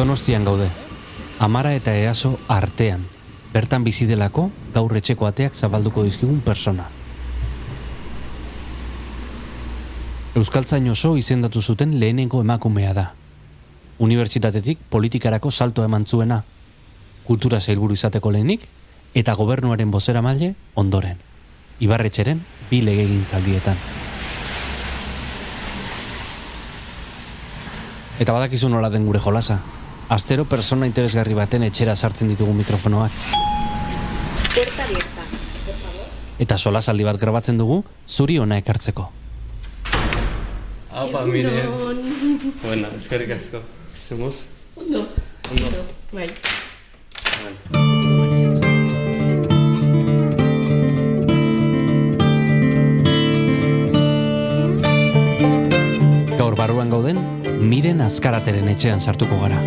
Donostian gaude. Amara eta Easo artean. Bertan bizi delako gaur etxeko ateak zabalduko dizkigun persona. Euskaltzain oso izendatu zuten lehenengo emakumea da. Unibertsitatetik politikarako salto eman zuena. Kultura zailburu izateko lehenik eta gobernuaren bozera maile ondoren. Ibarretxeren bi legegin zaldietan. Eta badakizu nola den gure jolasa. Astero persona interesgarri baten etxera sartzen ditugu mikrofonoak. Puerta abierta, por favor. Eta solasaldi bat grabatzen dugu zuri ona ekartzeko. Apa, mire. Bueno, eskerrik asko. Zemuz? Ondo. Ondo. Bai. Gaur barruan gauden, miren azkarateren etxean sartuko gara.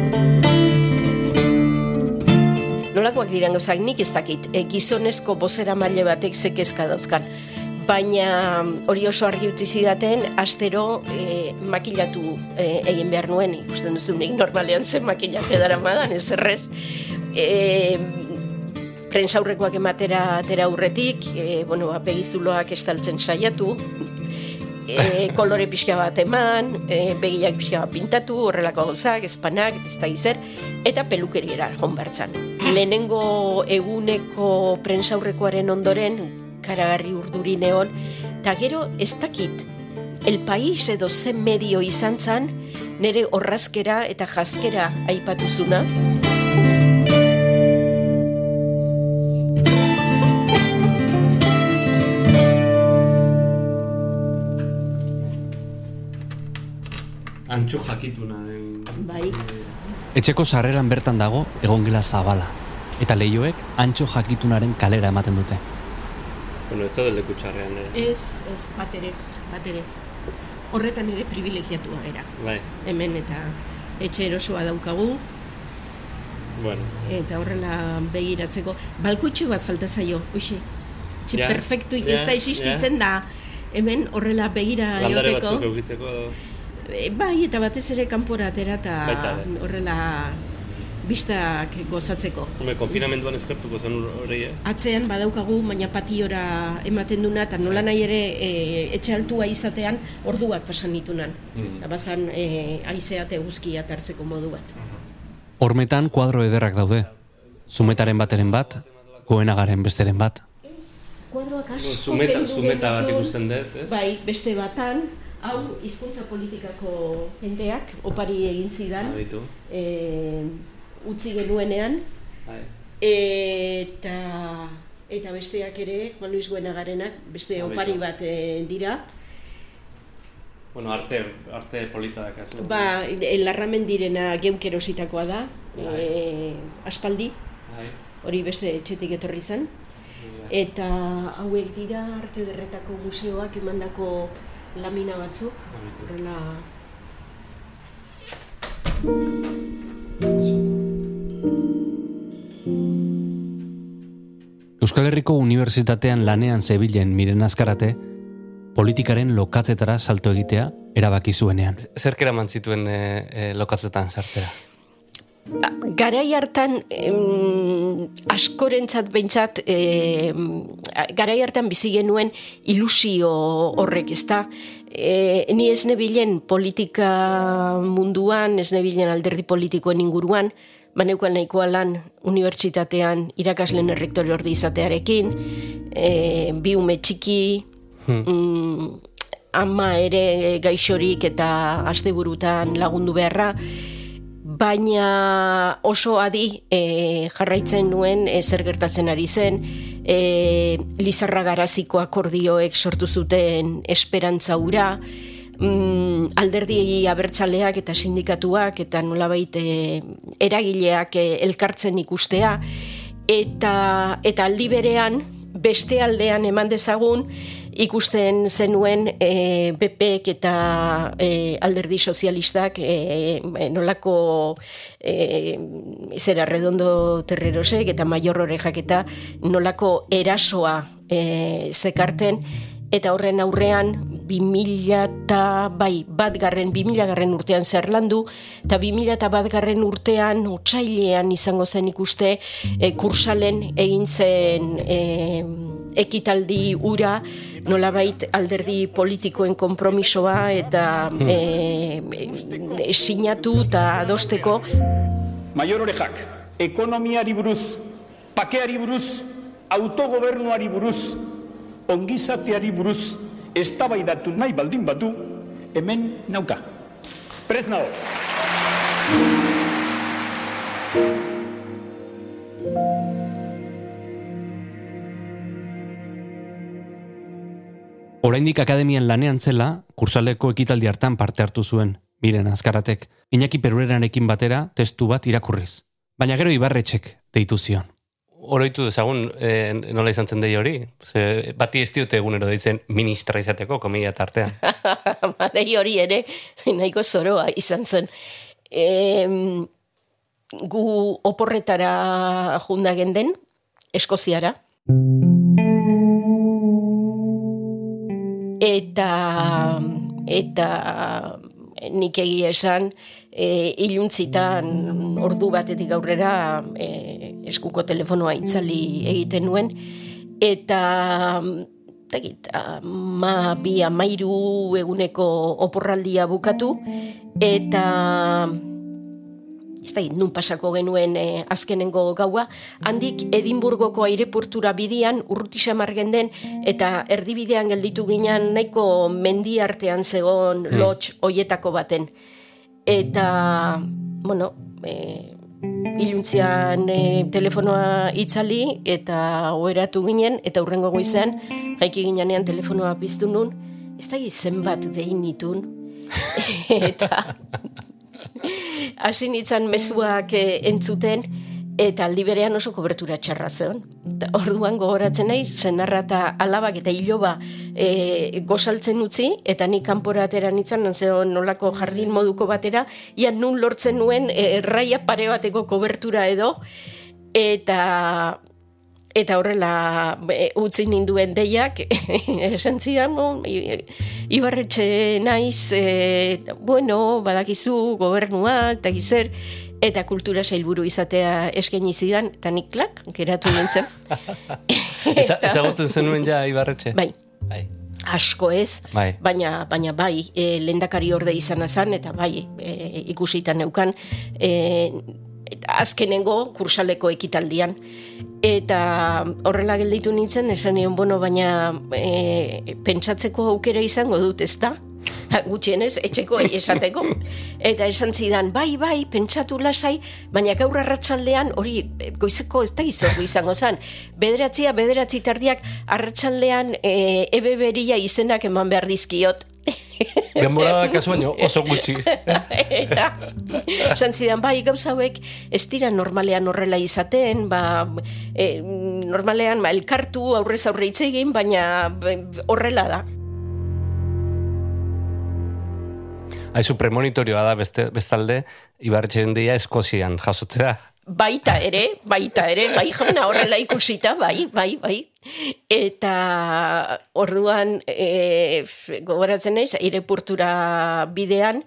Nolakoak diren gauzak nik ez dakit, e, gizonezko bozera maile batek zekezka dauzkan. Baina mm, hori oso argi utzi zidaten, astero e, makilatu e, egin behar nuen, ikusten duzu nik normalean zen makillaje dara madan, ez errez. E, prensaurrekoak ematera atera aurretik, e, bueno, apegizuloak estaltzen saiatu, e, kolore pixka bat eman, e, begiak pixka bat pintatu, horrelako gauzak, espanak, ez da izer, eta pelukeriera joan bertzan. Lehenengo eguneko prensaurrekoaren ondoren, karagarri urduri neon, eta gero ez dakit, el país edo zen medio izan zan, nire horrazkera eta jaskera aipatuzuna. Antxo jakituna. Bai. Etxeko sarreran bertan dago egongela zabala. Eta leioek antxo jakitunaren kalera ematen dute. Bueno, ez zaude leku txarrean ere. Ez, ez, baterez, baterez. Horretan ere privilegiatua gara. Bai, Hemen eta etxe erosoa daukagu, bueno. eta horrela begiratzeko. Balkutxu bat falta zaio, uixi. Txip Ja, perfektu ja, ez da existitzen da. Hemen horrela begira Landare joteko. batzuk eukitzeko. E, bai, eta batez ere kanpora atera eta horrela bistak gozatzeko. Hume, konfinamenduan eskertuko zen hori, eh? Atzean badaukagu, baina patiora ematen duna, eta nola nahi ere e, etxe altua izatean orduak pasan nitunan. Mm. Eta bazan e, aizea eta eguzkia tartzeko modu bat. Hormetan kuadro ederrak daude. Zumetaren bateren bat, goenagaren besteren bat. Kuadroak asko Zumeta, zumeta bat ikusten dut, ez? Bai, beste batan, hau hizkuntza politikako jendeak opari egin zidan, Aditu. e, utzi genuenean, Bai. eta eta besteak ere, Juan Luis Guenagarenak, beste Abeto. opari bat e, dira, Bueno, arte, arte polita dakazu. ba, larramen direna geuk erositakoa da, e, aspaldi, Bai. hori beste etxetik etorri zen, Bai. eta hauek dira arte derretako museoak emandako lamina batzuk, horrela Euskal Herriko Unibertsitatean lanean zebilen miren azkarate, politikaren lokatzetara salto egitea erabaki zuenean. Zerk eraman zituen e, e, lokatzetan sartzera? Garai hartan, em, askorentzat behintzat, em, garai hartan bizi genuen ilusio horrek, ezta? E, ni ez nebilen politika munduan, ez nebilen alderdi politikoen inguruan, baneukan nahikoa lan unibertsitatean irakasleen errektore orde izatearekin, e, bi ume txiki, mm, ama ere gaixorik eta asteburutan lagundu beharra, baina oso adi e, jarraitzen nuen e, zer gertatzen ari zen, e, Lizarra Garaziko akordioek sortu zuten esperantza ura, mm, alderdi abertzaleak eta sindikatuak eta nolabait eragileak e, elkartzen ikustea, eta, eta aldi berean beste aldean eman dezagun ikusten zenuen e, BPek eta e, alderdi sozialistak e, nolako e, zera redondo terrerosek eta maior orejak eta nolako erasoa e, zekarten eta horren aurrean 2000 eta bai, bat garren, 2000 garren urtean zer landu, eta 2000 eta bat garren urtean, utxailean izango zen ikuste, e, kursalen egin zen e, ekitaldi ura, nolabait alderdi politikoen konpromisoa eta hmm. e, e, sinatu eta adosteko. Maior orejak, ekonomiari buruz, pakeari buruz, autogobernuari buruz, ongizateari buruz, eztabaidatu nahi baldin badu, hemen nauka. Prez nago. Oraindik akademian lanean zela, kursaleko ekitaldi hartan parte hartu zuen, miren azkaratek, Iñaki Perureranekin batera testu bat irakurriz. Baina gero ibarretxek deitu zion oroitu dezagun e, nola izan zen dei hori? Ze, bati ez diote egunero deitzen ministra izateko komedia tartean. dei hori ere, nahiko zoroa izan zen. E, gu oporretara junda genden, Eskoziara. Eta, eta nik egia esan, e, iluntzitan ordu batetik aurrera e, eskuko telefonoa itzali egiten nuen, eta tegit, ma bi amairu eguneko oporraldia bukatu, eta ez da, nun pasako genuen e, azkenengo gaua, handik Edinburgoko aireportura bidian urruti margen den, eta erdibidean gelditu ginen nahiko mendi artean zegoen hmm. lotx hoietako baten. Eta, bueno, e, iluntzian e, telefonoa itzali eta oheratu ginen, eta hurrengo goizean, jaiki ginean telefonoa piztu nun, ez da gizen bat dein nitun, eta hasi nintzen mezuak e, entzuten, eta aldi berean oso kobertura txarra zeon. orduan gogoratzen nahi, zenarra eta alabak eta iloba e, gozaltzen utzi, eta nik kanpora atera nintzen, zeon nolako jardin moduko batera, ia nun lortzen nuen e, raia pare bateko kobertura edo, eta eta horrela e, utzi ninduen deiak, esan zidan, ibarretxe naiz, e, bueno, badakizu, gobernua, eta gizer, eta kultura sailburu izatea eskaini zidan, eta nik klak, geratu nintzen. Ezagutzen zenuen ja, Ibarretxe? Bai. bai. Asko ez, bai. baina, baina bai, e, lendakari orde izan azan, eta bai, e, ikusitan neukan, e, azkenengo kursaleko ekitaldian. Eta horrela gelditu nintzen, esan nion, bueno, baina e, pentsatzeko aukera izango dut, ez da? Gutxienez, etxeko esateko. Eta esan zidan, bai, bai, pentsatu lasai, baina gaur arratsaldean hori goizeko ez da izango izango zen. Bederatzia, bederatzi tardiak arratsaldean e, ebe beria izenak eman behar dizkiot. Denbora kasu baino oso gutxi. Eta, esan zidan, bai, gauza hauek ez dira normalean horrela izaten, ba, e, normalean ba, elkartu aurrez aurre egin, baina horrela da. Aizu premonitorioa da beste, bestalde, ibarretxen dia Eskozian jasotzea. Baita ere, baita ere, bai jauna horrela ikusita, bai, bai, bai. Eta orduan, e, gogoratzen naiz, aireportura bidean,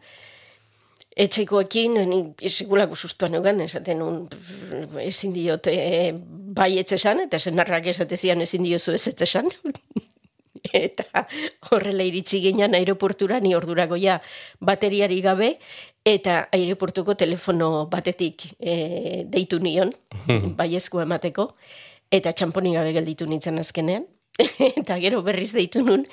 etxekoekin, sekulako sustuan egan, esaten un, ezin diote bai etxesan, eta zenarrak esatezian ezin diozu ez etxesan. eta horrela iritsi ginen aeroportura ni ordurago ja bateriari gabe eta aeroportuko telefono batetik e, deitu nion hmm. baiezko emateko eta txamponi gabe gelditu nintzen azkenean eta gero berriz deitu nun,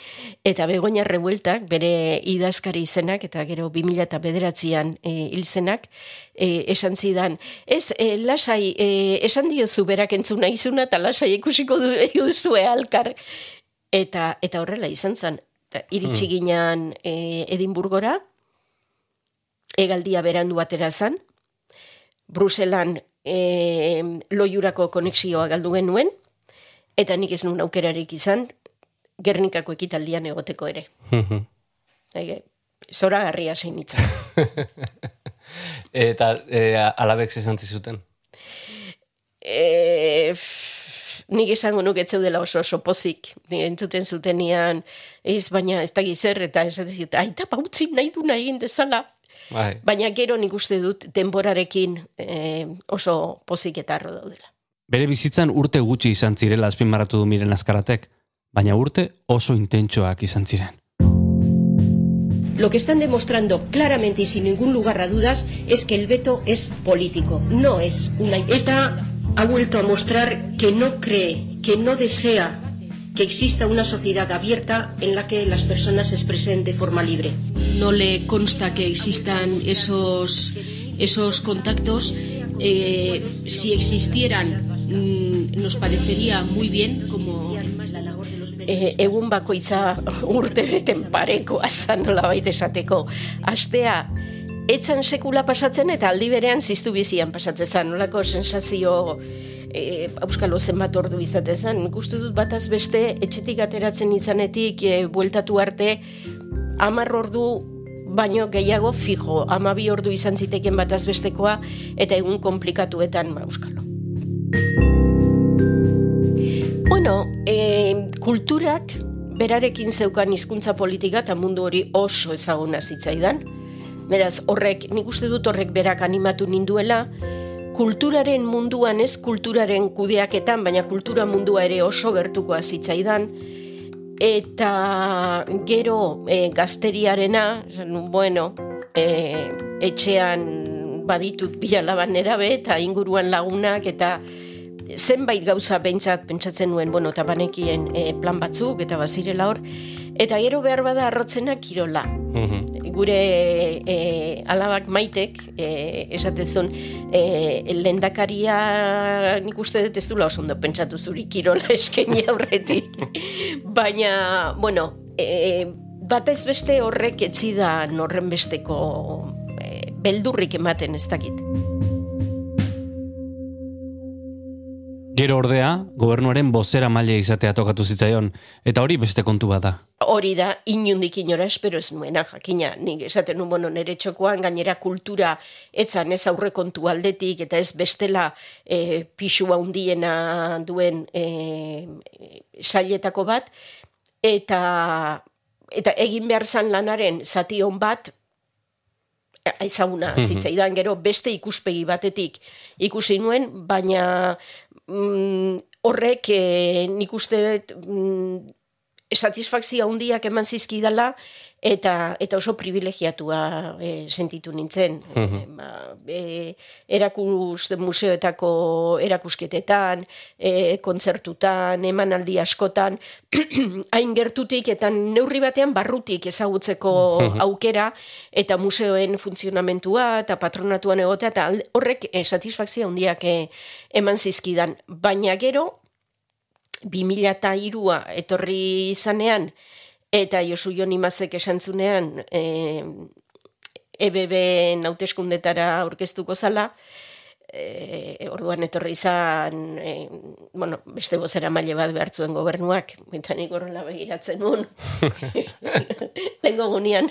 eta begonia revueltak, bere idazkari izenak, eta gero 2000 eta bederatzean e, hilzenak, e, esan zidan, ez, e, lasai, e, esan diozu berak entzuna izuna, eta lasai ikusiko du, duzue alkar, Eta, eta horrela izan zen, iritsi mm. ginean e, Edinburgora, egaldia berandu atera zen, Bruselan e, loiurako konexioa galdu genuen, eta nik ez nuen aukerarik izan, Gernikako ekitaldian egoteko ere. Ege, zora garria zein eta e, alabek zizan zizuten? E, nik esango nuk etzeudela oso oso pozik, entzuten zutenean, ez, baina ez da gizer, eta esaten zut, aita pautzi nahi du egin dezala. Bai. Baina gero nik uste dut denborarekin eh, oso pozik eta arro daudela. Bere bizitzan urte gutxi izan zirela azpimarratu du miren azkaratek, baina urte oso intentsoak izan ziren. Lo que están demostrando claramente y sin ningún lugar a dudas es que el veto es político, no es una... ETA ha vuelto a mostrar que no cree, que no desea que exista una sociedad abierta en la que las personas se expresen de forma libre. No le consta que existan esos, esos contactos. Eh, si existieran, mm, nos parecería muy bien como e, egun bakoitza urte beten pareko azan nola baita esateko. Astea, etzan sekula pasatzen eta aldi berean ziztu bizian pasatzen zen, nolako sensazio e, auskalo zenbat ordu izaten zen. Nik uste dut bataz beste, etxetik ateratzen izanetik, e, bueltatu arte, amar ordu baino gehiago fijo, amabi ordu izan ziteken bataz bestekoa, eta egun komplikatuetan, ba, auskalo. Bueno, e, kulturak berarekin zeukan hizkuntza politika eta mundu hori oso ezaguna zitzaidan. Beraz, horrek, nik uste dut horrek berak animatu ninduela, kulturaren munduan ez kulturaren kudeaketan, baina kultura mundua ere oso gertukoa zitzaidan, eta gero e, gazteriarena, bueno, e, etxean baditut bilalaban erabe eta inguruan lagunak eta zenbait gauza behintzat pentsatzen nuen, bueno, eta banekien e, plan batzuk eta bazirela hor, eta gero behar bada arrotzena kirola. Mhm. Gure e, alabak maitek, e, esatezun, e, lendakaria nik uste dut ez dula oso ondo pentsatu zuri kirola eskaini aurretik. Baina, bueno, e, batez beste horrek etzidan horren besteko e, beldurrik ematen ez dakit. Gero ordea, gobernuaren bozera maile izatea tokatu zitzaion, eta hori beste kontu bada. Hori da, inundik inora espero ez nuena, jakina, nik esaten nu, bueno, nere txokoan gainera kultura etzan ez aurre kontu aldetik, eta ez bestela e, pixua handiena duen e, sailetako bat, eta, eta egin behar zan lanaren zati hon bat, aizaguna zitzaidan gero beste ikuspegi batetik ikusi nuen, baina mm, horrek e, nik uste mm, satisfakzio handiak eman zizkidala eta eta oso privilegiatua e, sentitu nintzen. E, ba, e, erakus museoetako erakusketetan, e, kontzertutan, emanaldi askotan, hain gertutik eta neurri batean barrutik ezagutzeko aukera eta museoen funtzionamentua eta patronatuan egotea eta horrek e, satisfakzio handiak e, eman zizkidan. Baina gero, 2003a etorri izanean, eta Josu Jon Imazek esan zunean, e, EBB nauteskundetara aurkeztuko zala, e, orduan etorri izan, e, bueno, beste bozera maile bat behartzuen gobernuak, eta nik horrela begiratzen nun. Lengo gunean,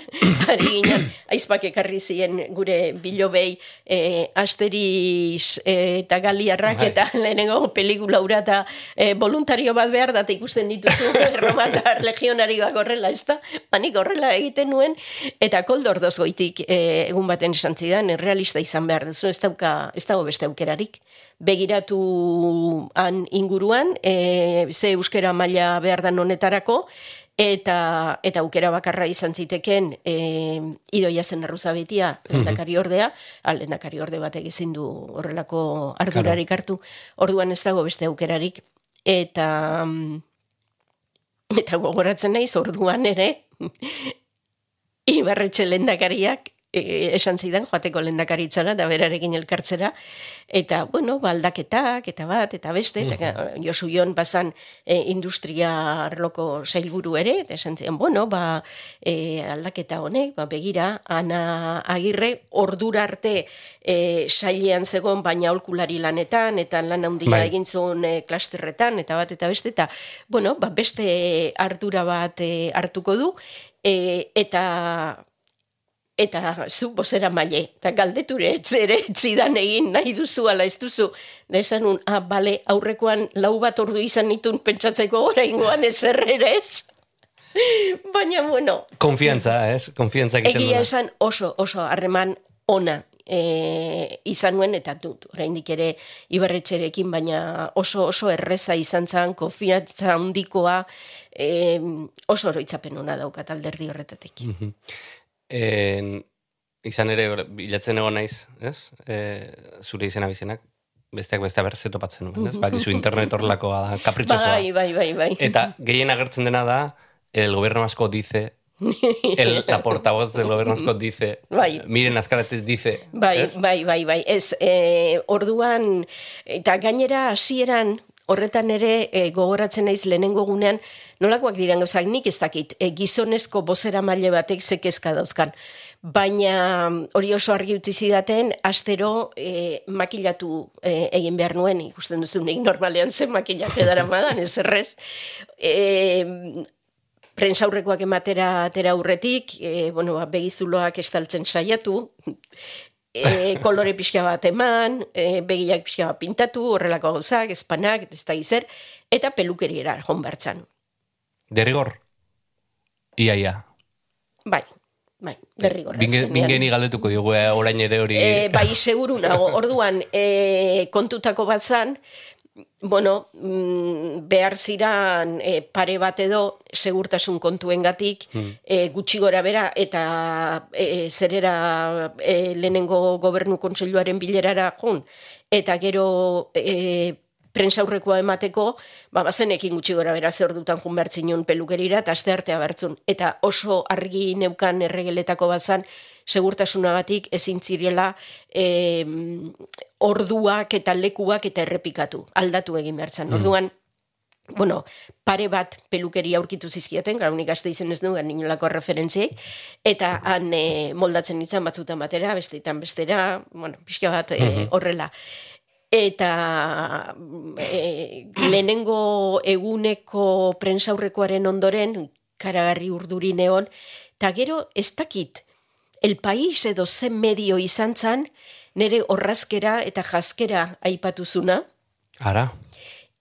ari ginen, aizpak ekarri ziren gure bilobei e, asteriz e, eta galiarrak Bai. eta lehenengo pelikula ura eta e, voluntario bat behar da eta ikusten dituzu erromatar legionarioak horrela, ez da? Panik horrela egiten nuen, eta koldor dozgoitik e, egun baten esan zidan, realista izan behar duzu, ez, dauka, ez dago beste aukerarik. Begiratu han inguruan, e, ze euskera maila behar dan honetarako, eta eta aukera bakarra izan ziteken e, idoia zen arruzabetia lehendakari ordea, al lehendakari orde batek ezin du horrelako ardurarik hartu, orduan ez dago beste aukerarik, eta eta gogoratzen naiz orduan ere Ibarretxe lendakariak e, esan zidan joateko lendakaritzara eta berarekin elkartzera. Eta bueno, ba, aldaketak eta bat eta beste eta Josu Jon bazan e, industria arloko sailburu ere eta esan zidan, bueno, ba, e, aldaketa honek, ba, begira Ana Agirre ordura arte e, sailean zegon baina aholkulari lanetan eta lan handia Bai. egin zuen e, klasterretan eta bat eta beste eta bueno, ba, beste ardura bat e, hartuko du. E, eta eta zu bozera maile, eta galdeture etzere etzidan egin nahi duzu ala ez duzu, da esan un, ah, bale, aurrekoan lau bat ordu izan nitun pentsatzeko gora ingoan ez ere ez. Baina, bueno. Konfiantza, ez? Konfiantza egiten Egia esan oso, oso harreman ona e, izan nuen, eta dut, oraindik ere ibarretxerekin, baina oso oso erreza izan zan, konfiantza handikoa, e, oso oroitzapen ona daukat alderdi horretatik. Mhm. En, izan ere bilatzen egon naiz, ez? E, zure izena bizenak, besteak beste berze topatzen nuen, ez? Bakizu internet horrelakoa da, kapritxosoa. Bai, bai, bai, bai. Eta gehien agertzen dena da, el gobierno vasco dice, el, la portavoz del gobierno vasco dice, Bai. miren azkarate dice. Bai, ez? bai, bai, bai. Ez, e, orduan, eta gainera hasieran horretan ere e, gogoratzen naiz lehenengo gunean, nolakoak diren gauzak nik ez dakit, e, gizonezko bozera maile batek zekezka dauzkan. Baina hori oso argi utzi zidaten, astero e, makilatu e, egin behar nuen, ikusten duzu nik normalean zen makilate dara madan, ez errez. E, prensaurrekoak ematera atera aurretik, e, bueno, ba, begizuloak estaltzen saiatu, e, kolore pixka bat eman, e, begiak pixka bat pintatu, horrelako gauzak, espanak, ez da izer, eta pelukeriera joan bertzan. Derrigor? Ia, ia. Bai, bai, derrigor. Binge, bingeni galdetuko diogu eh, orain ere hori. E, bai, seguru nago. Orduan, e, kontutako bat zan, bueno, mm, behar ziran e, pare bat edo segurtasun kontuengatik e, gutxi gora bera eta e, zerera e, lehenengo gobernu kontseiluaren bilerara jun eta gero e, prensaurrekoa emateko, ba, bazenekin gutxi gora bera zer dutan jun behar zinun pelukerira, eta aste artea bertzun. Eta oso argi neukan erregeletako bat zan, segurtasunagatik ezin zirela e, orduak eta lekuak eta errepikatu, aldatu egin behar zan. Orduan, bueno, pare bat pelukeri aurkitu zizkioten, gara unik gazte izen ez dugan inolako referentziek, eta han e, moldatzen izan batzutan batera, besteetan bestera, bueno, pixka bat e, horrela. Eta e, lehenengo eguneko prensaurrekoaren ondoren, karagarri urduri neon, eta gero ez dakit, el país edo zen medio izan zan, nire horrazkera eta jaskera aipatuzuna, Ara.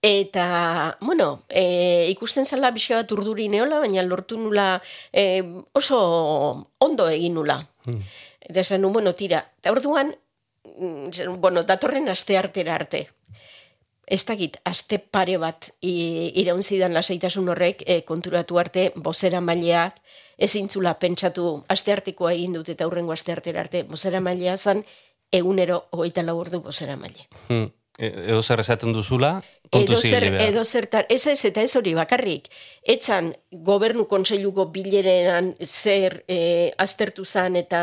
Eta, bueno, e, ikusten zala pixka bat urduri neola, baina lortu nula e, oso ondo egin nula. Eta esan nu, bueno, tira. Eta orduan, mm, bueno, datorren aste artera arte. Ez dakit, aste pare bat i- iraun zidan lasaitasun horrek e, konturatu arte, bozera maileak, ezintzula pentsatu aste artikoa egin dut eta hurrengo aste artera arte, bozera mailea zan, egunero hogeita lau ordu bozera maile. Hmm. E, edo zer esaten duzula, kontu edo zer, edo zertar, ez ez eta ez hori bakarrik, etzan gobernu kontseiluko bilerenan zer e, aztertu zan eta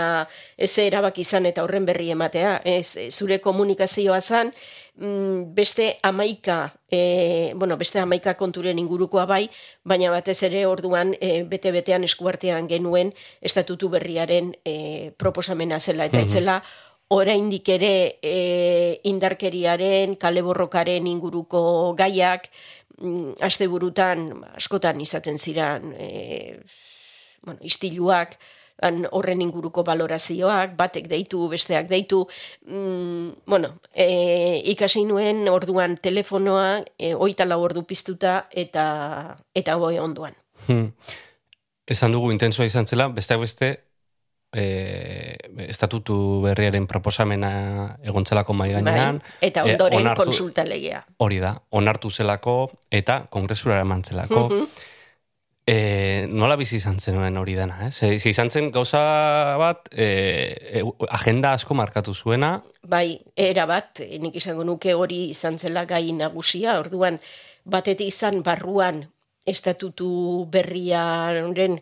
ez erabaki zan eta horren berri ematea, ez, e, zure komunikazioa zan, mm, beste amaika, e, bueno, beste amaika konturen ingurukoa bai, baina batez ere orduan e, bete-betean eskuartean genuen estatutu berriaren e, proposamena zela, eta etzela oraindik ere e, indarkeriaren, kale borrokaren inguruko gaiak, mm, asteburutan askotan izaten ziran e, bueno, istiluak, han horren inguruko valorazioak, batek deitu, besteak deitu, mm, bueno, e, ikasi nuen orduan telefonoa, e, oita lau ordu piztuta, eta, eta boi onduan. Hmm. Esan dugu intensoa izan zela, besteak beste, e, estatutu berriaren proposamena egontzelako mai gainean. Bai? Eta e, ondoren onartu- konsulta legea. Hori da, onartu zelako eta kongresura emantzelako. Mhm. E, nola bizi izan zenuen hori dena, eh? Ze, ze izan zen gauza bat, e, e, agenda asko markatu zuena, Bai, era bat, nik izango nuke hori izan zela gai nagusia, orduan batetik izan barruan estatutu berriaren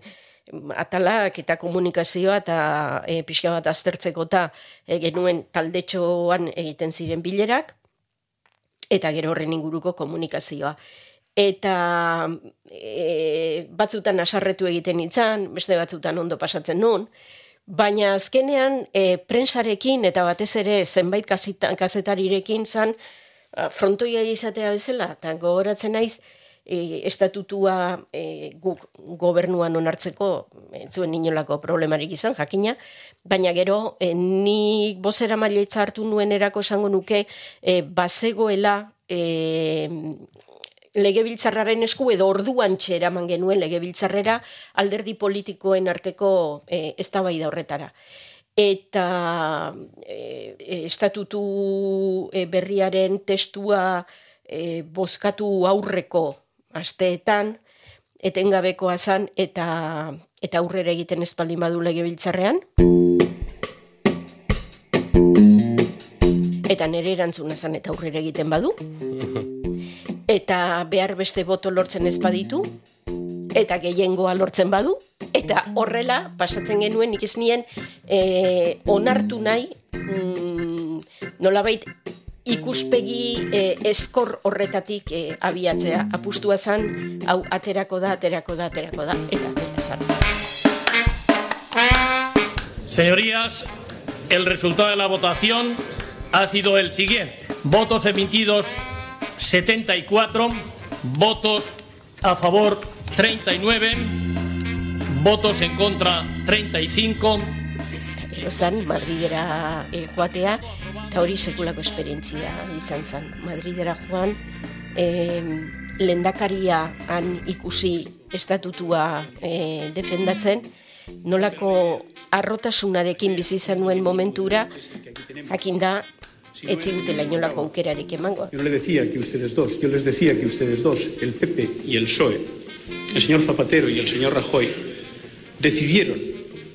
atalak eta komunikazioa eta e, pixka bat aztertzeko eta e, genuen taldetxoan egiten ziren bilerak, eta gero horren inguruko komunikazioa. Eta e, batzutan asarretu egiten itzan, beste batzutan ondo pasatzen nun, baina azkenean e, prensarekin eta batez ere zenbait kazetarirekin zan frontoia izatea bezala, eta gogoratzen naiz, e, estatutua e, guk gobernuan onartzeko ez zuen inolako problemarik izan, jakina, baina gero e, ni bozera mailetza hartu nuen erako esango nuke e, bazegoela e, legebiltzarraren esku edo orduan txeraman genuen legebiltzarrera alderdi politikoen arteko e, eztabaida horretara. Eta e, estatutu e, berriaren testua e, bozkatu aurreko asteetan etengabekoa zan eta eta aurrera egiten espaldin badu legebiltzarrean. Eta nire erantzuna zan eta aurrera egiten badu. Eta behar beste boto lortzen ez baditu. Eta gehiengoa lortzen badu. Eta horrela, pasatzen genuen, nik ez nien, e, onartu nahi, mm, nolabait, ikuspegi e, eskor horretatik e, abiatzea. Apustua zan, hau aterako da, aterako da, aterako da, eta atera zan. Señorías, el resultado de la votación ha sido el siguiente. Votos emitidos 74, votos a favor 39, votos en contra 35. Gero zan, Madridera e, joatea, eta hori sekulako esperientzia izan zen. Madridera joan, e, lendakaria han ikusi estatutua e, defendatzen, nolako arrotasunarekin bizi izan nuen momentura, jakin da, ez zigutela inolako aukerarik emango. Yo le decía que ustedes dos, yo les decía que ustedes dos, el PP y el PSOE, el señor Zapatero y el señor Rajoy, decidieron,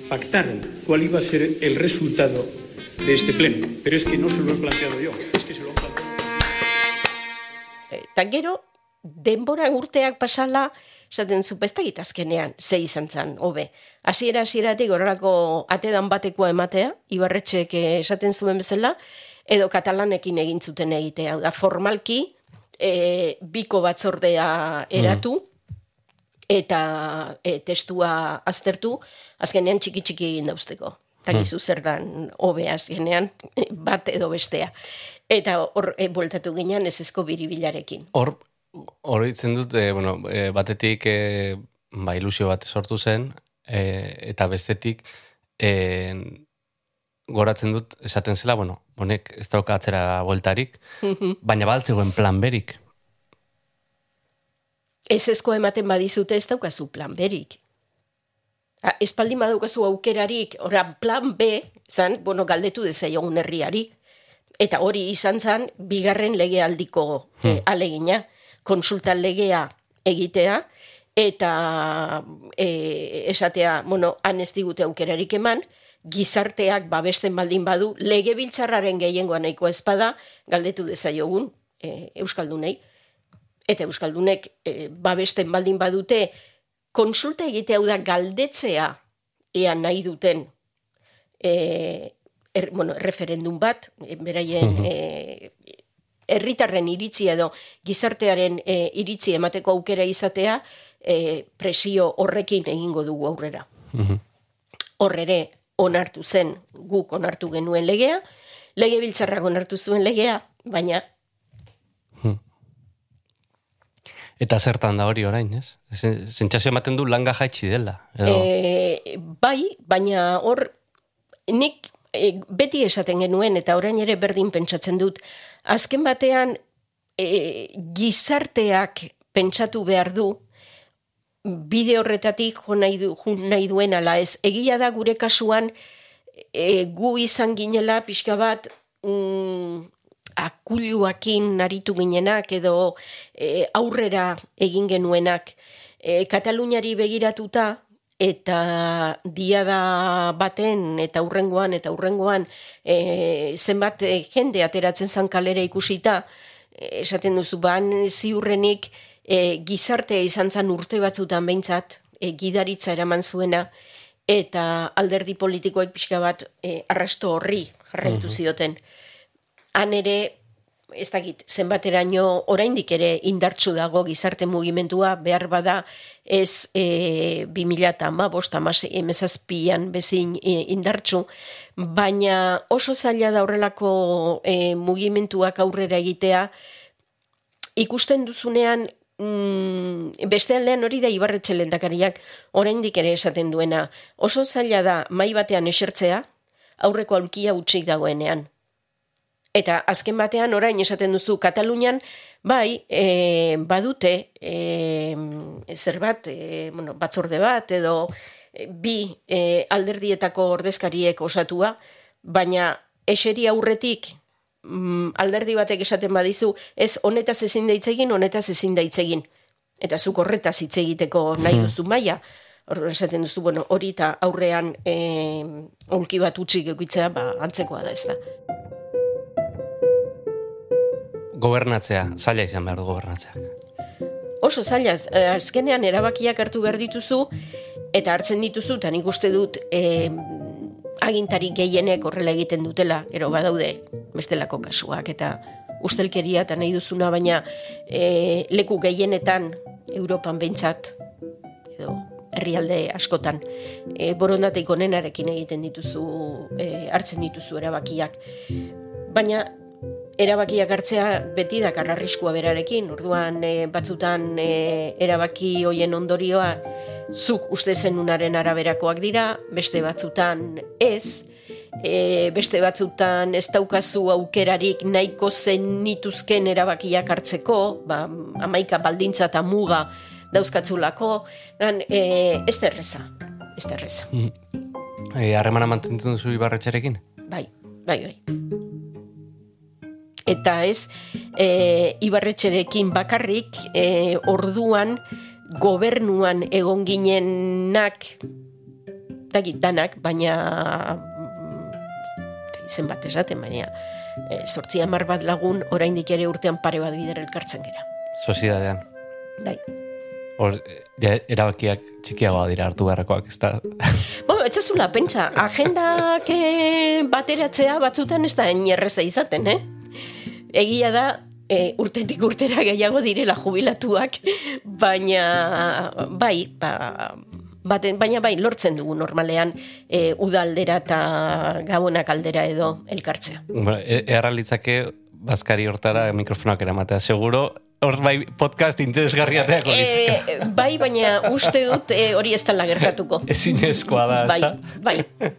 pactaron cuál iba a ser el resultado de este pleno. Pero es que no se lo he planteado yo, es que se lo han planteado. Eta gero, denbora urteak pasala, esaten zu, ez dakit azkenean, ze izan zen, hobe. Hasiera hasieratik horrelako atedan batekoa ematea, ibarretxek eh, esaten zuen bezala, edo katalanekin egin zuten egitea. Da, formalki, e, biko batzordea eratu, eta e, testua aztertu, azkenean txiki txiki egin dauzteko. Eta gizu zer dan hobe azkenean, bat edo bestea. Eta hor, e, bueltatu ginean ez ezko biribilarekin. Hor, hor dut, e, bueno, e, batetik e, ba, ilusio bat sortu zen, e, eta bestetik e, goratzen dut esaten zela, bueno, honek ez dauka atzera bueltarik, baina baltzegoen plan berik. Ez ezko ematen badizute ez daukazu plan berik. Espaldin badaukazu aukerarik, ora plan B, zan, bueno, galdetu dezaiogun herriari. Eta hori izan zan, bigarren legealdiko eh, alegina, konsulta legea egitea, eta eh, esatea, bueno, han ez digute aukerarik eman, gizarteak babesten baldin badu, legebiltzarraren gehiengoa nahiko ezpada, galdetu dezaiogun eh, Euskaldunei. Eta Euskaldunek eh, babesten baldin badute, konsulta egitea da galdetzea ea nahi duten eh, er, bueno, referendum bat, eh, beraien eh, herritarren iritzi edo gizartearen eh, iritzi emateko aukera izatea, eh, presio horrekin egingo dugu aurrera. Hor ere onartu zen guk onartu genuen legea, lege biltzarrak onartu zuen legea, baina Eta zertan da hori orain, ez? Sentsazio ematen du langa jaitsi dela. Edo, e, bai, baina hor nik e, beti esaten genuen eta orain ere berdin pentsatzen dut, azken batean e, gizarteak pentsatu behar du bide horretatik jo nahi, du, jo nahi duen ala ez. Egia da gure kasuan e, gu izan ginela pixka bat mm, akuluakin aritu ginenak edo e, aurrera egin genuenak. E, Kataluniari begiratuta eta diada baten eta urrengoan eta urrengoan e, zenbat e, jende ateratzen zan kalera ikusita e, esaten duzu ban ziurrenik e, gizartea izan zan urte batzutan behintzat e, gidaritza eraman zuena eta alderdi politikoek pixka bat e, arrasto horri jarraitu zioten han ere ez dakit, zenbateraino oraindik ere indartsu dago gizarte mugimendua behar bada ez e, 2000 eta ama, bost emezazpian bezin e, indartsu, baina oso zaila da horrelako e, mugimenduak aurrera egitea, ikusten duzunean mm, beste aldean hori da ibarretxe lendakariak oraindik ere esaten duena. Oso zaila da mai batean esertzea, aurreko aulkia utxik dagoenean. Eta azken batean orain esaten duzu Katalunian, bai, e, badute e, zer bat, e, bueno, batzorde bat edo bi e, alderdietako ordezkariek osatua, baina eseri aurretik mm, alderdi batek esaten badizu, ez honetaz ezin da egin, honetaz ezin da egin. Eta zuk horretaz hitz egiteko nahi hmm. duzu maia, horren esaten duzu, bueno, hori eta aurrean e, olki bat utzik egitzea, ba, antzekoa da ez da. Gobernatzea, zaila izan behar du gobernatzea. Oso zaila, azkenean erabakiak hartu behar dituzu, eta hartzen dituzu, eta nik uste dut, e, agintari gehienek horrela egiten dutela, gero badaude bestelako kasuak eta ustelkeria eta nahi duzuna, baina e, leku gehienetan Europan behintzat, edo herrialde askotan, e, borondateik onenarekin egiten dituzu, e, hartzen dituzu erabakiak. Baina erabakiak hartzea beti da karrarriskua berarekin, orduan e, batzutan e, erabaki hoien ondorioa zuk uste zenunaren araberakoak dira, beste batzutan ez, e, beste batzutan ez daukazu aukerarik nahiko zen nituzken erabakiak hartzeko, ba, amaika baldintza eta muga dauzkatzulako, dan, e, ez derreza, ez derreza. Mm. E, mantentzen duzu ibarretxarekin? Bai, bai, bai. Eta ez, e, ibarretxerekin bakarrik, e, orduan, gobernuan egon ginenak dakit danak, baina mm, izen bat esaten, baina e, sortzi amar bat lagun oraindik ere urtean pare bat bider elkartzen gera. Sozidadean. Dai. Hor, ja, erabakiak txikiagoa dira hartu beharrekoak, ez da? Bueno, etxazula, pentsa, agendak eh, bateratzea batzutan ez da enerreza izaten, eh? Egia da, e, urtetik urtera gehiago direla jubilatuak, baina bai, ba, baten, baina bai, lortzen dugu normalean e, udaldera eta gabonak aldera edo elkartzea. Bueno, e, erralitzake bazkari hortara mikrofonak eramatea, seguro hor bai podcast interesgarriateak e, Bai, baina uste dut e, hori ez tala gertatuko. Ezin ezkoa da, bai, bai.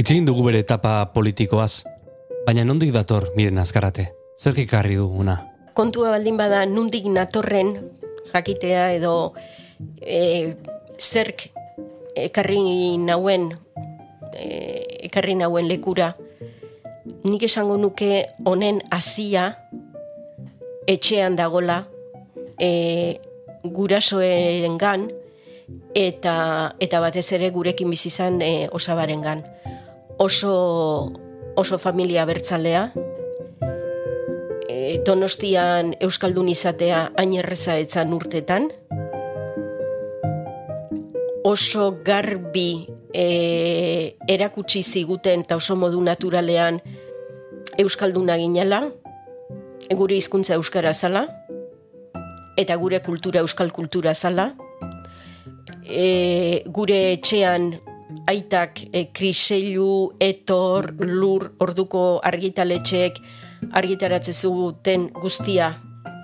Itzegin dugu bere etapa politikoaz, Baina nondik dator, miren azkarate? Zer kikarri duguna? Kontua baldin bada nondik natorren jakitea edo e, zerk ekarri nauen e, ekarri nauen lekura nik esango nuke honen hasia etxean dagola e, gurasoen gan eta, eta batez ere gurekin bizizan e, osabaren gan. Oso oso familia bertzalea. E, donostian Euskaldun izatea hain erreza etzan urtetan. Oso garbi e, erakutsi ziguten eta oso modu naturalean Euskalduna ginela, gure hizkuntza Euskara zala, eta gure kultura Euskal kultura zala. E, gure etxean aitak e, kriseilu, etor, lur, orduko argitaletxeek argitaratze zuten guztia.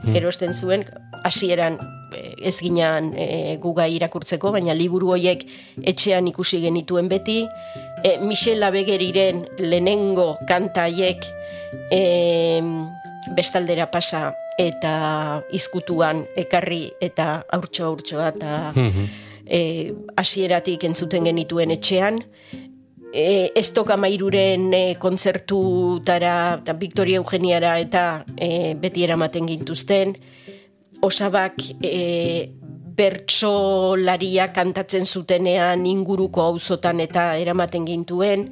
Hmm. erosten zuen, hasieran e, ez ginean e, guga irakurtzeko, baina liburu horiek etxean ikusi genituen beti, e, Michel Abegeriren lehenengo kantaiek e, bestaldera pasa eta izkutuan ekarri eta aurtso aurtsoa eta hmm e, asieratik entzuten genituen etxean, e, ez toka mairuren e, kontzertutara, eta Victoria Eugeniara eta e, beti eramaten gintuzten, osabak e, bertsolaria kantatzen zutenean inguruko auzotan eta eramaten gintuen.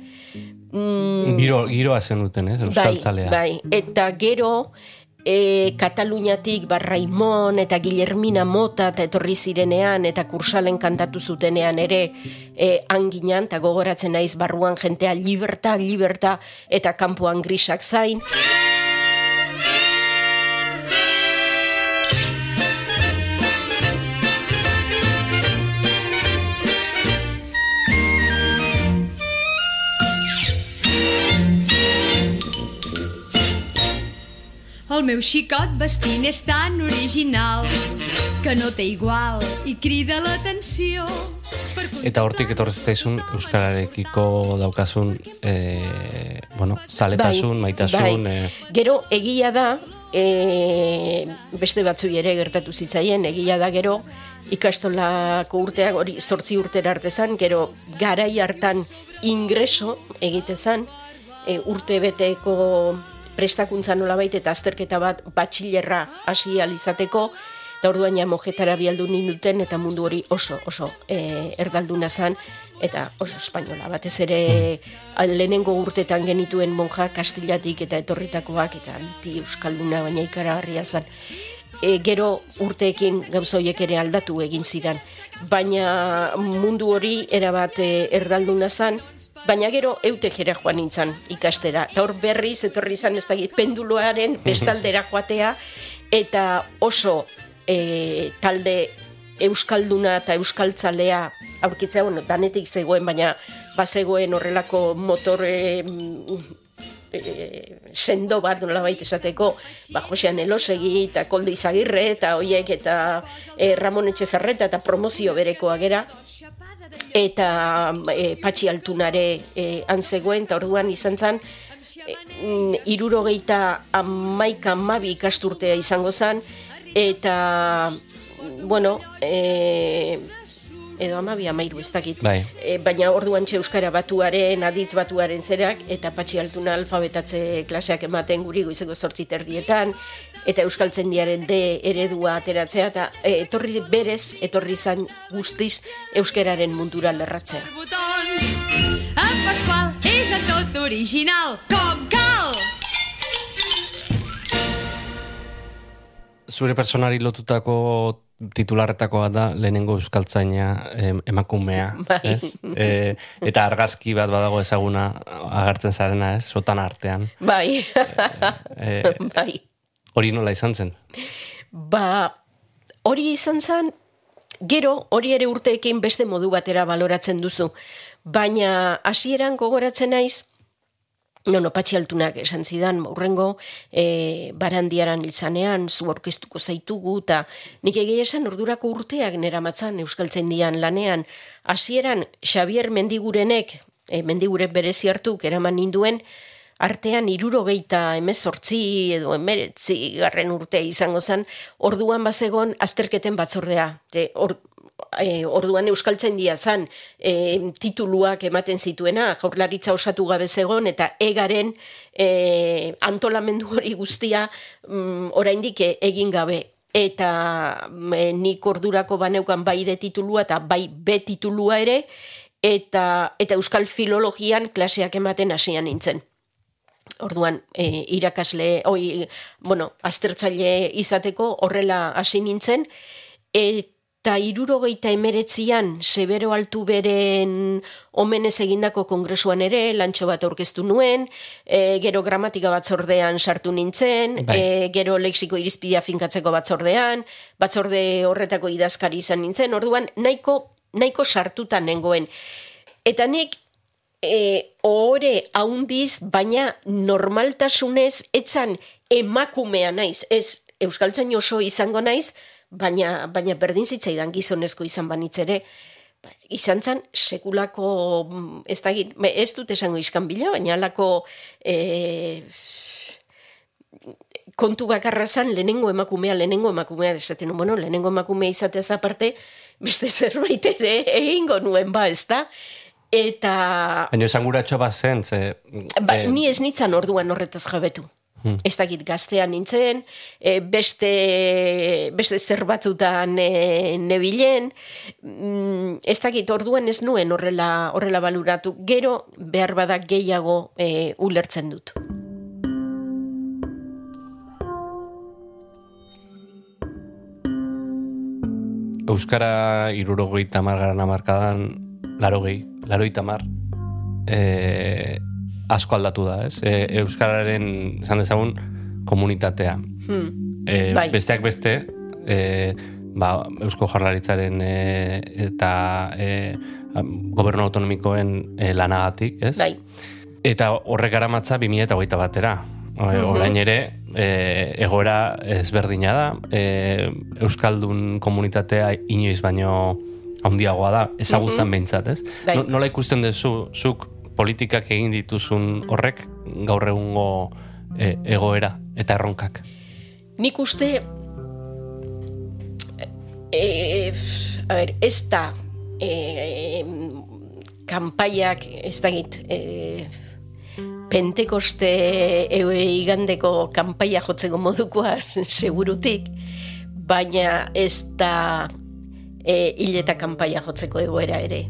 Mm, giro, giroa zen duten, ez? Bai, bai, eta gero, e, Kataluniatik Barraimon eta Guillermina Mota eta etorri zirenean eta kursalen kantatu zutenean ere e, anginan eta gogoratzen naiz barruan jentea liberta, liberta eta kanpoan grisak zain. El meu xicot vestint és tan original que no té igual i crida l'atenció. Eta hortik etorri zitzaizun euskararekiko daukasun eh, bueno, zaletasun, maitasun, bai. eh, Gero, egia da, e, beste batzu ere gertatu zitzaien, egia da gero, ikastolako urteak, hori sortzi urtera artezan, gero garai hartan ingreso egitezan, e, urte beteko prestakuntza nolabait eta azterketa bat batxilerra hasi alizateko, eta orduan ja mojetara bialdu ninduten, eta mundu hori oso, oso e, erdalduna zan, eta oso espainola, batez ere lehenengo urtetan genituen monja kastilatik eta etorritakoak, eta anti euskalduna baina ikaragarria zan. E, gero urteekin gauza horiek ere aldatu egin ziren. Baina mundu hori erabat e, erdalduna zan, baina gero eute jera joan nintzen ikastera. Eta hor berriz etorri izan ez dakit penduluaren bestaldera joatea, eta oso e, talde euskalduna eta euskaltzalea aurkitzea, bueno, danetik zegoen, baina bazegoen horrelako motore e, sendo bat nolabait esateko, ba, Josean Elosegi eta Koldo Izagirre eta hoiek eta e, Ramon Etxezarreta eta promozio berekoa gera, eta e, patxi altunare e, antzegoen, eta orduan izan zen, e, irurogeita amaika amabi ikasturtea izango zen, eta, bueno, e, edo amabi amairu ez dakit. Bai. E, baina orduan txe euskara batuaren, aditz batuaren zerak, eta patxi altuna alfabetatze klaseak ematen guri goizeko zortzi terdietan, eta euskaltzen diaren de eredua ateratzea, eta e, etorri berez, etorri izan guztiz euskararen mundura lerratzea. En Pasqual és el tot original, com cal. zure personari lotutako titularretakoa da lehenengo euskaltzaina em, emakumea, Bai. ez? E, eta argazki bat badago ezaguna agertzen zarena, ez? Sotan artean. Bai, E, bai. hori nola izan zen? Ba, hori izan zen, gero hori ere urteekin beste modu batera baloratzen duzu. Baina hasieran gogoratzen naiz, No, no, patxi altunak esan zidan, urrengo e, barandiaran iltzanean, zu aurkeztuko zaitugu, eta nik egia esan ordurako urteak nera matzan euskaltzen dian lanean. Hasieran Xavier Mendigurenek, e, Mendigure berezi hartuk, eraman ninduen, artean irurogeita emezortzi edo emeretzi garren urtea izango zen, orduan bazegon azterketen batzordea. De, or, e, orduan euskaltzen dia zan e, tituluak ematen zituena, jaurlaritza osatu gabe zegon, eta egaren e, antolamendu hori guztia mm, oraindik e- egin gabe. Eta e, nik ordurako baneukan bai de titulua eta bai B titulua ere, eta, eta euskal filologian klaseak ematen hasian nintzen. Orduan, e, irakasle, oi, bueno, aztertzaile izateko horrela hasi nintzen, eta irurogeita emeretzian, Severo Altu beren omenez egindako kongresuan ere, lantxo bat aurkeztu nuen, e, gero gramatika batzordean sartu nintzen, Bai. e, gero lexiko irizpidea finkatzeko batzordean, batzorde horretako idazkari izan nintzen, orduan nahiko, nahiko sartutan nengoen. Eta nik e, ohore haundiz, baina normaltasunez etzan emakumea naiz, ez euskaltzain oso izango naiz, baina, baina berdin zitzaidan gizonezko izan banitz ere, ba, izan zen sekulako, mm, ez, da, ez dut esango iskan bila, baina alako e, kontu bakarra zan lehenengo emakumea, lehenengo emakumea, esaten, bueno, lehenengo emakumea izateaz aparte, beste zerbait ere egingo nuen ba, ez da? Eta Baina esanguratxo bat zen, ze... Ba, eh, ni ez nintzen orduan horretaz jabetu. Hmm. Ez dakit gaztean nintzen, e, beste, beste zer batzutan e, nebilen, mm, ez dakit orduan ez nuen horrela, horrela baluratu. Gero behar badak gehiago e, ulertzen dut. Euskara irurogei tamar garan amarkadan, larogei, laroi tamar, e, asko aldatu da, ez? E, Euskararen, esan dezagun, komunitatea. Hmm. E, Bai. Besteak beste, e, ba, Eusko Jarlaritzaren e, eta e, gobernu autonomikoen e, lanagatik, ez? Bai, Eta horrek garamatza 2008 batera. Mhm. Orain ere, e, egoera ezberdina da, e, Euskaldun komunitatea inoiz baino handiagoa da, ezagutzen mm behintzat, ez? Bai. Nola ikusten duzu, zuk politikak egin dituzun horrek, gaur egungo e, egoera eta erronkak? Nik uste, e, a ber, ez da, e, kanpaiak, ez da e, pentekoste e, igandeko kanpaia jotzeko modukoa segurutik, baina ez da e, hil eta kanpaia jotzeko egoera ere.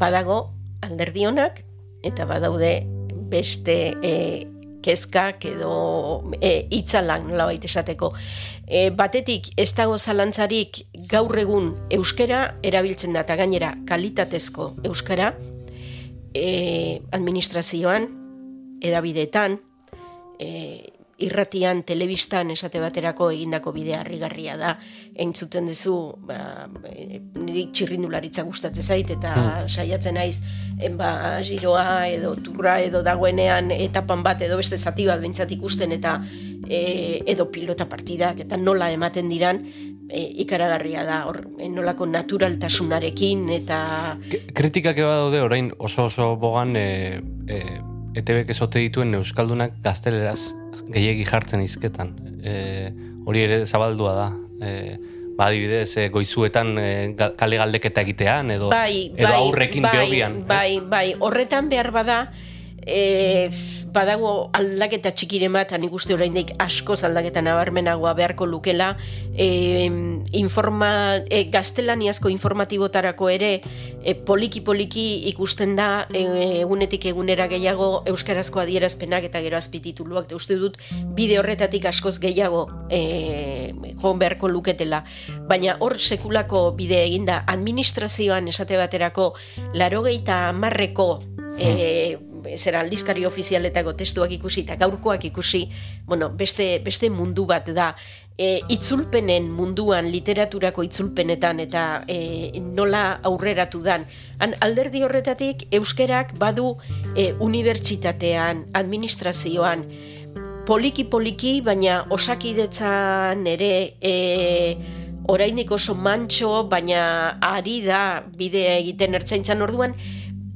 Badago alderdionak eta badaude beste e, kezkak edo e, itzalan nola baita esateko. E, batetik ez dago zalantzarik gaur egun euskera erabiltzen da eta gainera kalitatezko euskara e, administrazioan, edabidetan, e, irratian, telebistan esate baterako egindako bidea harrigarria da. Entzuten duzu, ba, niri txirrindularitza gustatzen zait eta hmm. saiatzen naiz ba, giroa edo turra edo dagoenean etapan bat edo beste zati bat bintzat ikusten eta e, edo pilota partidak eta nola ematen diran e, ikaragarria da hor e, nolako naturaltasunarekin eta kritikak eba daude orain oso oso bogan e, e, ETB ezote dituen euskaldunak gazteleraz gehiegi jartzen izketan. E, hori ere zabaldua da. E, ba, adibidez, e, goizuetan e, kale galdeketa egitean, edo, bai, edo bai, aurrekin bai, behobian. Bai, bai, horretan behar bada, e, badago aldaketa txikiren bat, nik uste oraindik asko aldaketa nabarmenagoa beharko lukela, e, informa, e, gaztelaniazko informatibotarako ere e, poliki poliki ikusten da e, egunetik egunera gehiago euskarazko adierazpenak eta gero azpitituluak, uste dut bide horretatik askoz gehiago e, jo beharko luketela. Baina hor sekulako bide eginda administrazioan esate baterako larogeita marreko e, zera aldizkari ofizialetako testuak ikusi eta gaurkoak ikusi, bueno, beste, beste mundu bat da. E, itzulpenen munduan, literaturako itzulpenetan eta e, nola aurreratu dan. Han, alderdi horretatik, euskerak badu e, unibertsitatean, administrazioan, poliki-poliki, baina osakidetzan ere e, orainik oso mantxo, baina ari da bidea egiten ertzaintzan orduan,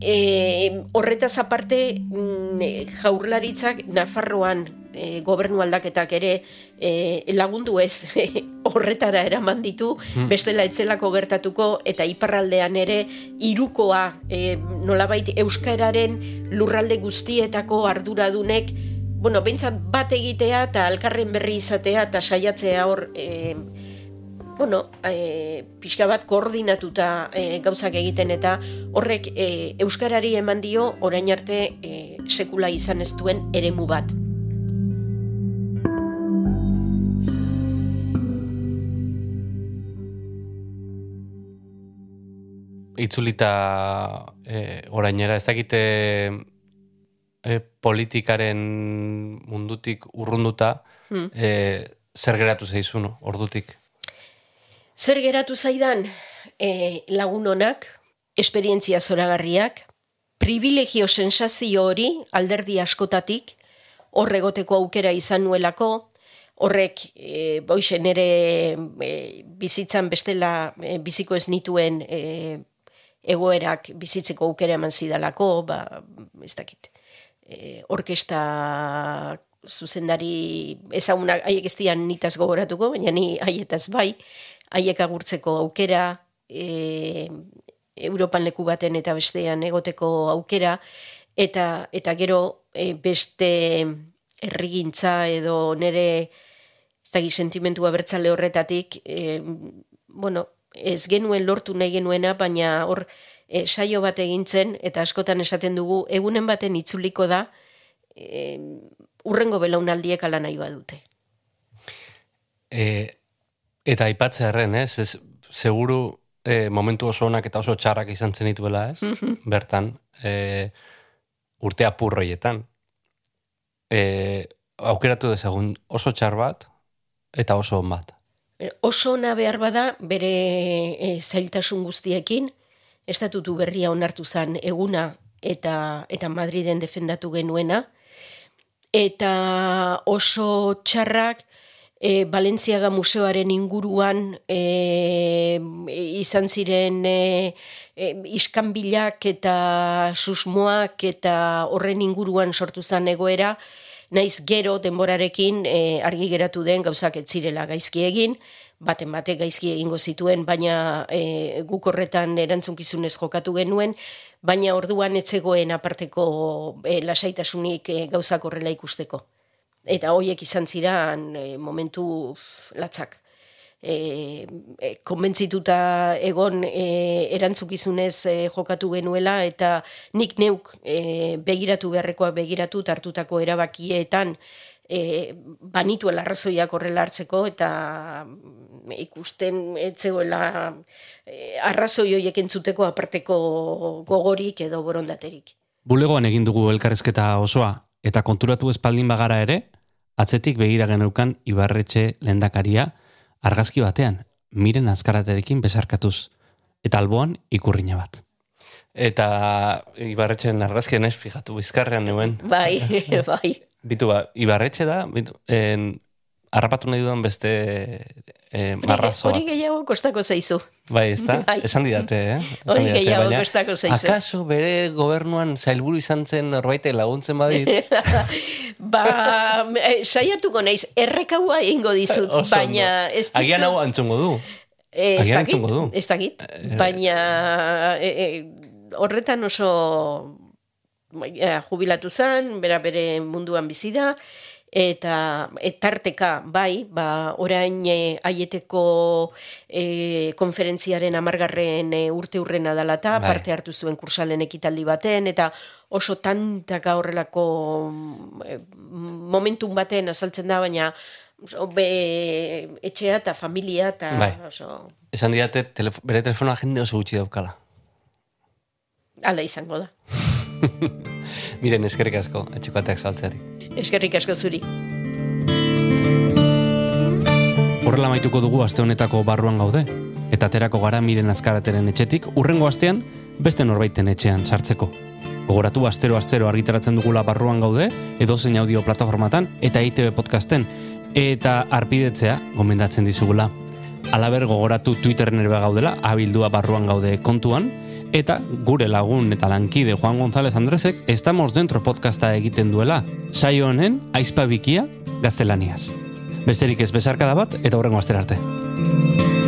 E, horretaz aparte mm, jaurlaritzak Nafarroan e, gobernu aldaketak ere e, lagundu ez horretara eraman ditu hmm. bestela etzelako gertatuko eta iparraldean ere irukoa e, nolabait euskararen lurralde guztietako arduradunek bueno, bentsat bat egitea eta alkarren berri izatea eta saiatzea hor e, bueno, e, pixka bat koordinatuta e, gauzak egiten eta horrek e, euskarari eman dio orain arte e, sekula izan ez duen eremu bat. Itzulita e, orainera ez dakite e, politikaren mundutik urrunduta hmm. e, zer geratu zaizun ordutik? Zer geratu zaidan e, lagun honak, esperientzia zoragarriak, privilegio sensazio hori alderdi askotatik, horregoteko aukera izan nuelako, horrek e, boixen ere e, bizitzan bestela e, biziko ez nituen e, egoerak bizitzeko aukera eman zidalako, ba, ez dakit, e, orkesta zuzendari ezagunak, haiek ez dian nitaz gogoratuko, baina ni haietaz bai, haiek agurtzeko aukera, e, Europan leku baten eta bestean egoteko aukera, eta, eta gero e, beste errigintza edo nere ez da sentimentua bertzale horretatik, e, bueno, ez genuen lortu nahi genuena, baina hor e, saio bat egintzen, eta askotan esaten dugu, egunen baten itzuliko da, e, urrengo belaunaldiek ala nahi badute. E, Eta aipatzearen, ez? ez seguru e, momentu oso onak eta oso txarrak izan zen dituela, ez? Mhm. Bertan, e, urte apurroietan. E, aukeratu dezagun oso txar bat eta oso on bat. Oso ona behar bada bere e, zailtasun guztiekin, estatutu berria onartu zen eguna eta eta Madriden defendatu genuena, eta oso txarrak e, Balentziaga museoaren inguruan e, izan ziren e, e, iskanbilak eta susmoak eta horren inguruan sortu zen egoera, naiz gero denborarekin e, argi geratu den gauzak ez zirela gaizki egin, baten batek gaizki egingo zituen, baina e, guk horretan erantzunkizunez jokatu genuen, baina orduan etzegoen aparteko e, lasaitasunik e, gauzak horrela ikusteko. Eta hoiek izan ziran e, momentu latzak. E, e, konbentzituta egon e, erantzukizunez e, jokatu genuela eta nik neuk e, begiratu beharrekoa begiratu hartutako erabakietan e, banitu arrazoiak horrela hartzeko eta mm, ikusten etzegoela e, arrazoi horiek entzuteko aparteko gogorik edo borondaterik. Bulegoan egin dugu elkarrezketa osoa eta konturatu espaldin bagara ere, atzetik begira geneukan ibarretxe lendakaria argazki batean, miren azkaraterekin bezarkatuz, eta alboan ikurrina bat. Eta ibarretxen argazkien ez, fijatu, bizkarrean nuen. Bai, bai. Bitu ba, ibarretxe da, bitu, en, harrapatu nahi dudan beste eh, marrazoa. Hori gehiago kostako zeizu. Bai, ez da? Bai. Esan didate, eh? Hori gehiago baina, kostako zeizu. Akaso bere gobernuan zailburu izan zen norbaitek laguntzen badit? ba, eh, saiatuko naiz, errekaua egingo dizut, Oso baina ez dizu... Agian hau antzungo du. Eh, ez dakit, ez dakit, baina e, e, horretan oso jubilatu zen, bera bere munduan bizi da, eta etarteka bai, ba, orain e, aieteko e, konferentziaren amargarren e, urte urrena dalata, Bai. parte hartu zuen kursalen ekitaldi baten, eta oso tantaka horrelako e, momentum baten azaltzen da, baina oso be, etxea eta familia eta Bai. oso Esan didate, telefo, bere telefonoa jende oso gutxi daukala. ala izango da. Miren, eskerrik asko, etxekoateak saltzeari. Eskerrik asko zuri. Horrela maituko dugu aste honetako barruan gaude, eta aterako gara miren azkarateren etxetik, urrengo astean beste norbaiten etxean sartzeko. Gogoratu astero-astero argitaratzen dugula barruan gaude, edo zein audio plataformatan, eta ITV podcasten, eta arpidetzea gomendatzen dizugula. Alaber gogoratu Twitterren ere gaudela, abildua barruan gaude kontuan, eta gure lagun eta lankide Juan González Andresek Estamos Dentro podcasta egiten duela, saio honen aizpa bikia gaztelaniaz. Besterik ez bezarkada bat, eta horrengo astera arte.